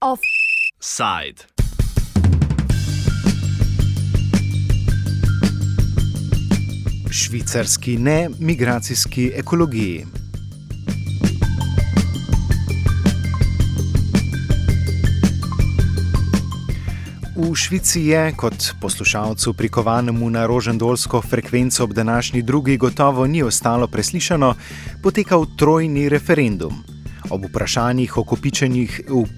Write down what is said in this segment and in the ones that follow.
Offside. Švicarski ne migracijski ekologiji. V Švici je, kot poslušalcu prikovanemu na rožendolsko frekvenco ob današnji drugi, gotovo ni ostalo preslišano, potekal trojni referendum. Ob vprašanjih o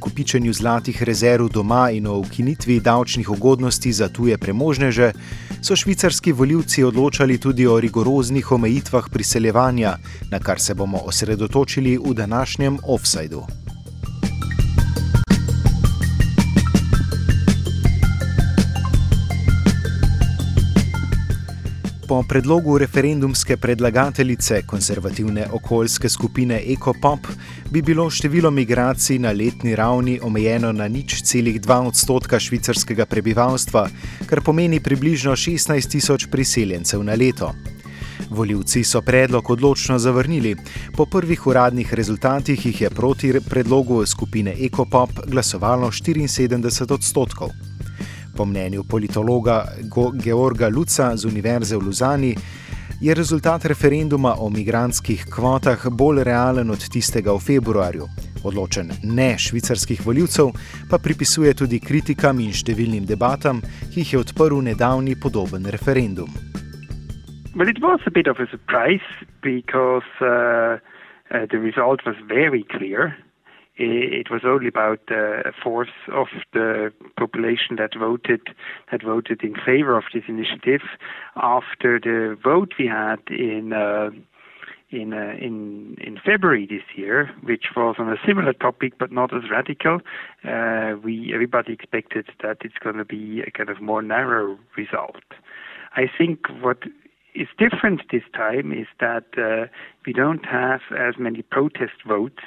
kopičenju zlatih rezerv doma in o ukinitvi davčnih ugodnosti za tuje premožneže, so švicarski voljivci odločali tudi o rigoroznih omejitvah priseljevanja, na kar se bomo osredotočili v današnjem offsajdu. Po predlogu referendumske predlagateljice konzervativne okoljske skupine EcoPop bi bilo število migracij na letni ravni omejeno na nič celih dva odstotka švicarskega prebivalstva, kar pomeni približno 16 tisoč priseljencev na leto. Voljivci so predlog odločno zavrnili, po prvih uradnih rezultatih jih je proti predlogu skupine EcoPop glasovalo 74 odstotkov. Po mnenju politologa Georga Luca z Univerze v Luzani je rezultat referenduma o migranskih kvotah bolj realen od tistega v februarju. Odločen ne švicarskih voljivcev pa pripisuje tudi kritikam in številnim debatam, ki jih je odprl nedavni podoben referendum. Well, it was a bit of a surprise because uh, uh, the result was very clear. It was only about uh, a fourth of the population that voted that voted in favor of this initiative. After the vote we had in uh, in uh, in in February this year, which was on a similar topic but not as radical, uh, we everybody expected that it's going to be a kind of more narrow result. I think what is different this time is that uh, we don't have as many protest votes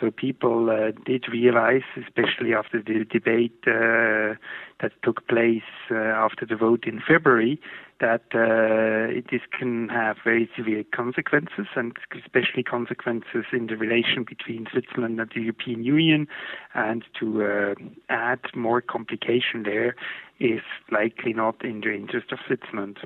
so people uh, did realize, especially after the debate uh, that took place uh, after the vote in February, that uh, this can have very severe consequences, and especially consequences in the relation between Switzerland and the European Union. And to uh, add more complication there is likely not in the interest of Switzerland.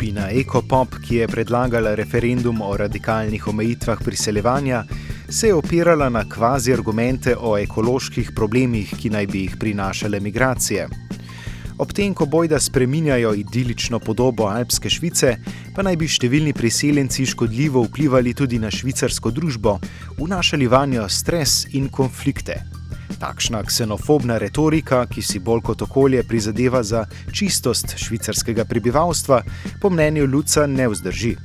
Skupina EcoPop, ki je predlagala referendum o radikalnih omejitvah priseljevanja, se je opirala na kvazi argumente o ekoloških problemih, ki naj bi jih prinašale migracije. Ob tem, ko bojda spreminjajo idilično podobo Alpske Švice, pa naj bi številni priseljenci škodljivo vplivali tudi na švicarsko družbo, vnašali vanjo stres in konflikte. Takšna ksenofobna retorika, ki si bolj kot okolje prizadeva za čistost švicarskega prebivalstva, po mnenju Luca ne vzdrži.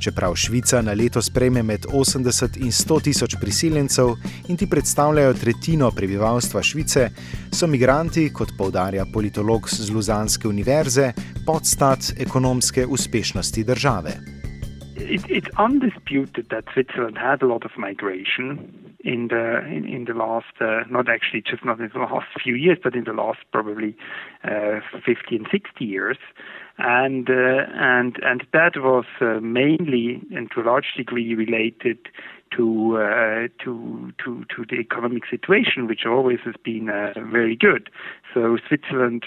Čeprav Švica na leto sprejme med 80 in 100 tisoč priseljencev in ti predstavljajo tretjino prebivalstva Švice, so migranti, kot povdarja politolog z Luzanske univerze, podstat ekonomske uspešnosti države. It, it's undisputed that Switzerland had a lot of migration. in the in, in the last uh, not actually just not in the last few years but in the last probably uh, 50 and 60 years and uh, and and that was uh, mainly and to a large degree related to uh, to to to the economic situation which always has been uh, very good so Switzerland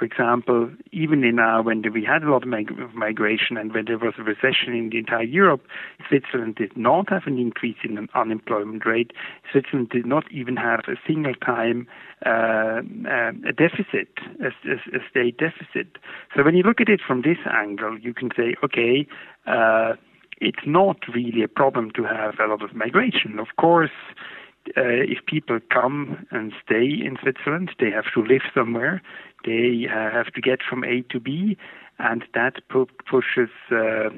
for example, even in uh, when we had a lot of mig- migration and when there was a recession in the entire Europe, Switzerland did not have an increase in unemployment rate. Switzerland did not even have a single time uh, uh, a deficit, a, a, a, state deficit. So when you look at it from this angle, you can say, okay. Uh, it's not really a problem to have a lot of migration. Of course, uh, if people come and stay in Switzerland, they have to live somewhere. They uh, have to get from A to B, and that pushes uh,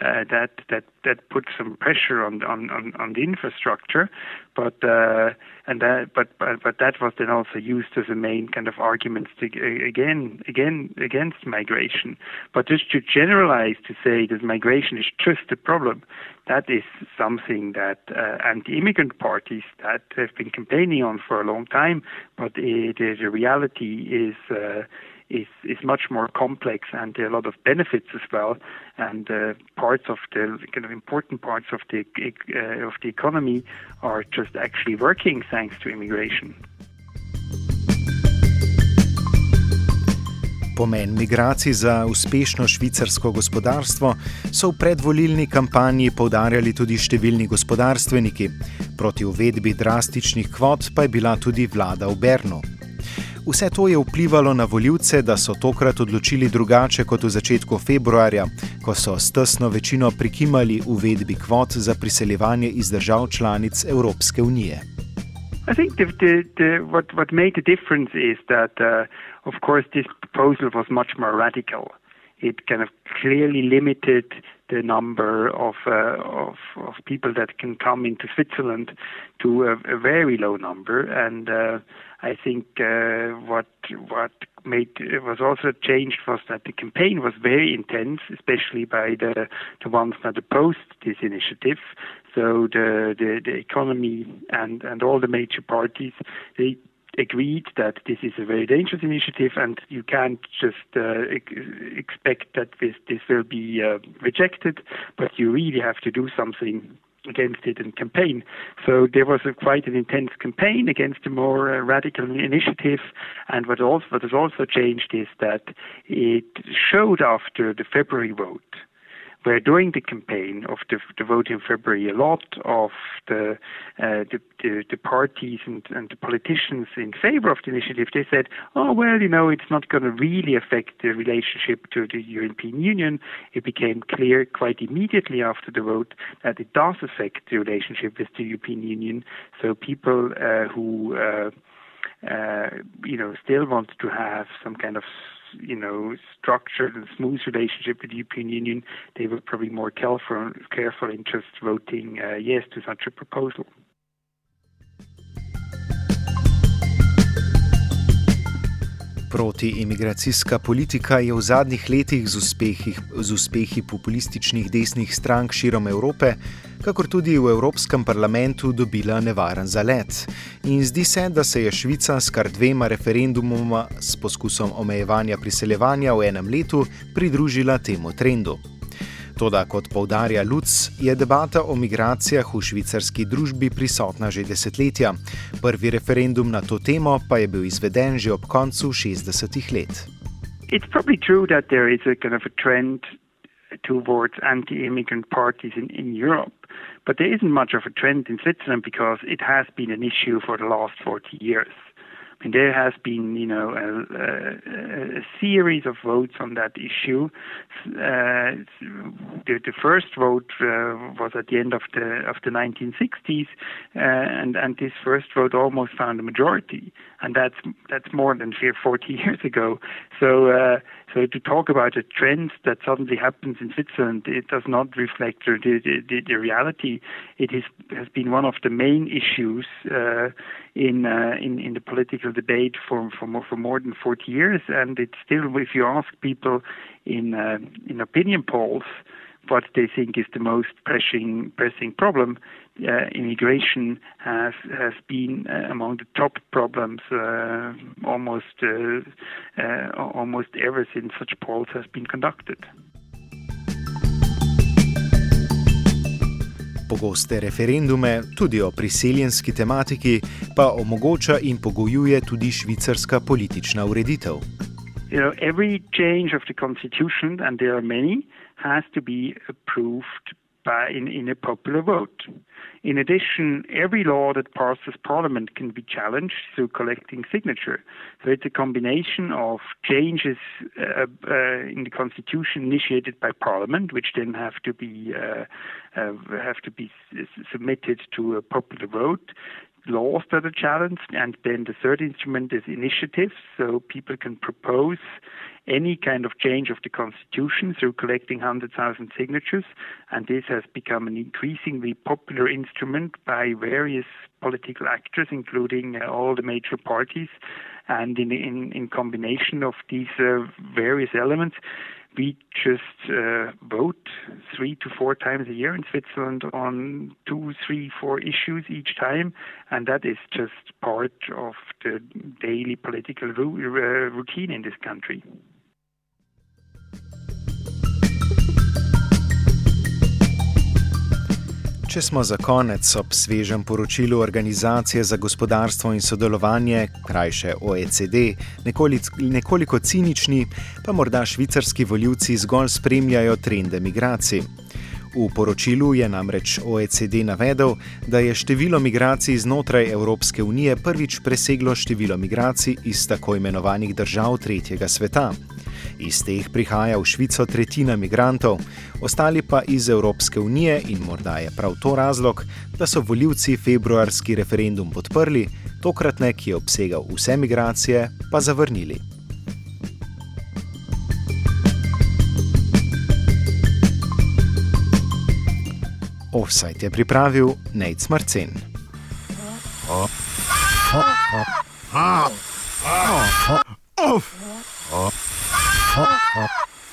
uh, that that that puts some pressure on on on, on the infrastructure, but uh, and that but, but but that was then also used as a main kind of argument to again again against migration. But just to generalize to say that migration is just a problem, that is something that uh, anti-immigrant parties that have been campaigning on for a long time, but it, the reality is. Is is much more complex and there are a lot of benefits as well and uh, parts of the kind of important parts of the uh, of the economy are just actually working thanks to immigration. Pomen migracij za uspešno švicarsko gospodarstvo so v predvolilni kampanji povdarjali tudi številni gospodarstveniki. Proti uvedbi drastičnih kvot pa je bila tudi vlada v Bernu. Vse to je vplivalo na voljivce, da so tokrat odločili drugače kot v začetku februarja, ko so s tesno večino prikimali uvedbi kvot za priseljevanje iz držav članic Evropske unije. I think the, the, the, what, what made the difference is that, uh, of course, this proposal was much more radical. It kind of clearly limited the number of, uh, of, of people that can come into Switzerland to a, a very low number. And uh, I think uh, what what made was also changed was that the campaign was very intense, especially by the the ones that opposed this initiative. So the the, the economy and and all the major parties they agreed that this is a very dangerous initiative and you can't just uh, expect that this this will be uh, rejected, but you really have to do something against it and campaign. So there was a, quite an intense campaign against the more uh, radical initiative. And what also what has also changed is that it showed after the February vote where during the campaign of the, the vote in February, a lot of the, uh, the, the, the, parties and, and the politicians in favor of the initiative, they said, oh, well, you know, it's not going to really affect the relationship to the European Union. It became clear quite immediately after the vote that it does affect the relationship with the European Union. So people uh, who uh, uh, you know, still want to have some kind of you know, structured and smooth relationship with the European Union, they were probably more careful, careful in just voting uh, yes to such a proposal. Protiimigracijska politika je v zadnjih letih z uspehi, z uspehi populističnih desnih strank širom Evrope, kakor tudi v Evropskem parlamentu, dobila nevaren zalet. In zdi se, da se je Švica s kar dvema referendumoma s poskusom omejevanja priseljevanja v enem letu pridružila temu trendu. Toda, kot povdarja Luc, je debata o migracijah v švicarski družbi prisotna že desetletja. Prvi referendum na to temo pa je bil izveden že ob koncu 60-ih let. It's probably true that there is a kind of a trend towards anti-immigrant parties in, in Europe, but there isn't much of a trend in Switzerland because it has been an issue for the last 40 years. And there has been, you know, a, a, a series of votes on that issue. Uh, the, the, first vote uh, was at the end of the of the 1960s, uh, and and this first vote almost found a majority, and that's that's more than 40 years ago. So uh, so to talk about a trend that suddenly happens in Switzerland, it does not reflect the, the, the reality. It is, has been one of the main issues uh, in, uh, in, in the political debate for for more, for more than 40 years, and it's still, if you ask people in uh, in opinion polls what they think is the most pressing pressing problem, uh, immigration has has been uh, among the top problems uh, almost uh, uh, almost ever since such polls has been conducted. Pogoste referendume, tudi o priseljenski tematiki, pa omogoča in pogojuje tudi švicarska politična ureditev. You know, every change of the constitution, and there are many, has to be approved by in, in a popular vote. In addition, every law that passes Parliament can be challenged through collecting signature. So it's a combination of changes uh, uh, in the Constitution initiated by Parliament, which then have to be uh, have to be submitted to a popular vote laws that are challenged, and then the third instrument is initiatives. So people can propose any kind of change of the constitution through collecting 100,000 signatures, and this has become an increasingly popular instrument by various political actors, including uh, all the major parties. And in, in, in combination of these uh, various elements, we just uh, vote three to four times a year in Switzerland on two, three, four issues each time, and that is just part of the daily political uh, routine in this country. Če smo za konec ob svežem poročilu Organizacije za gospodarstvo in sodelovanje, krajše OECD, nekoliko, nekoliko cinični, pa morda švicarski voljivci zgolj spremljajo trende migracij. V poročilu je namreč OECD navedel, da je število migracij znotraj Evropske unije prvič preseglo število migracij iz tako imenovanih držav tretjega sveta. Iz teh prihaja v Švico tretjina migrantov, ostali pa iz Evropske unije in morda je prav to razlog, da so voljivci februarski referendum podprli, tokratne, ki je obsegal vse migracije, pa zavrnili. Offside je pripravil Nate Marcin. Oh. Oh. Oh. Oh. Oh. Oh.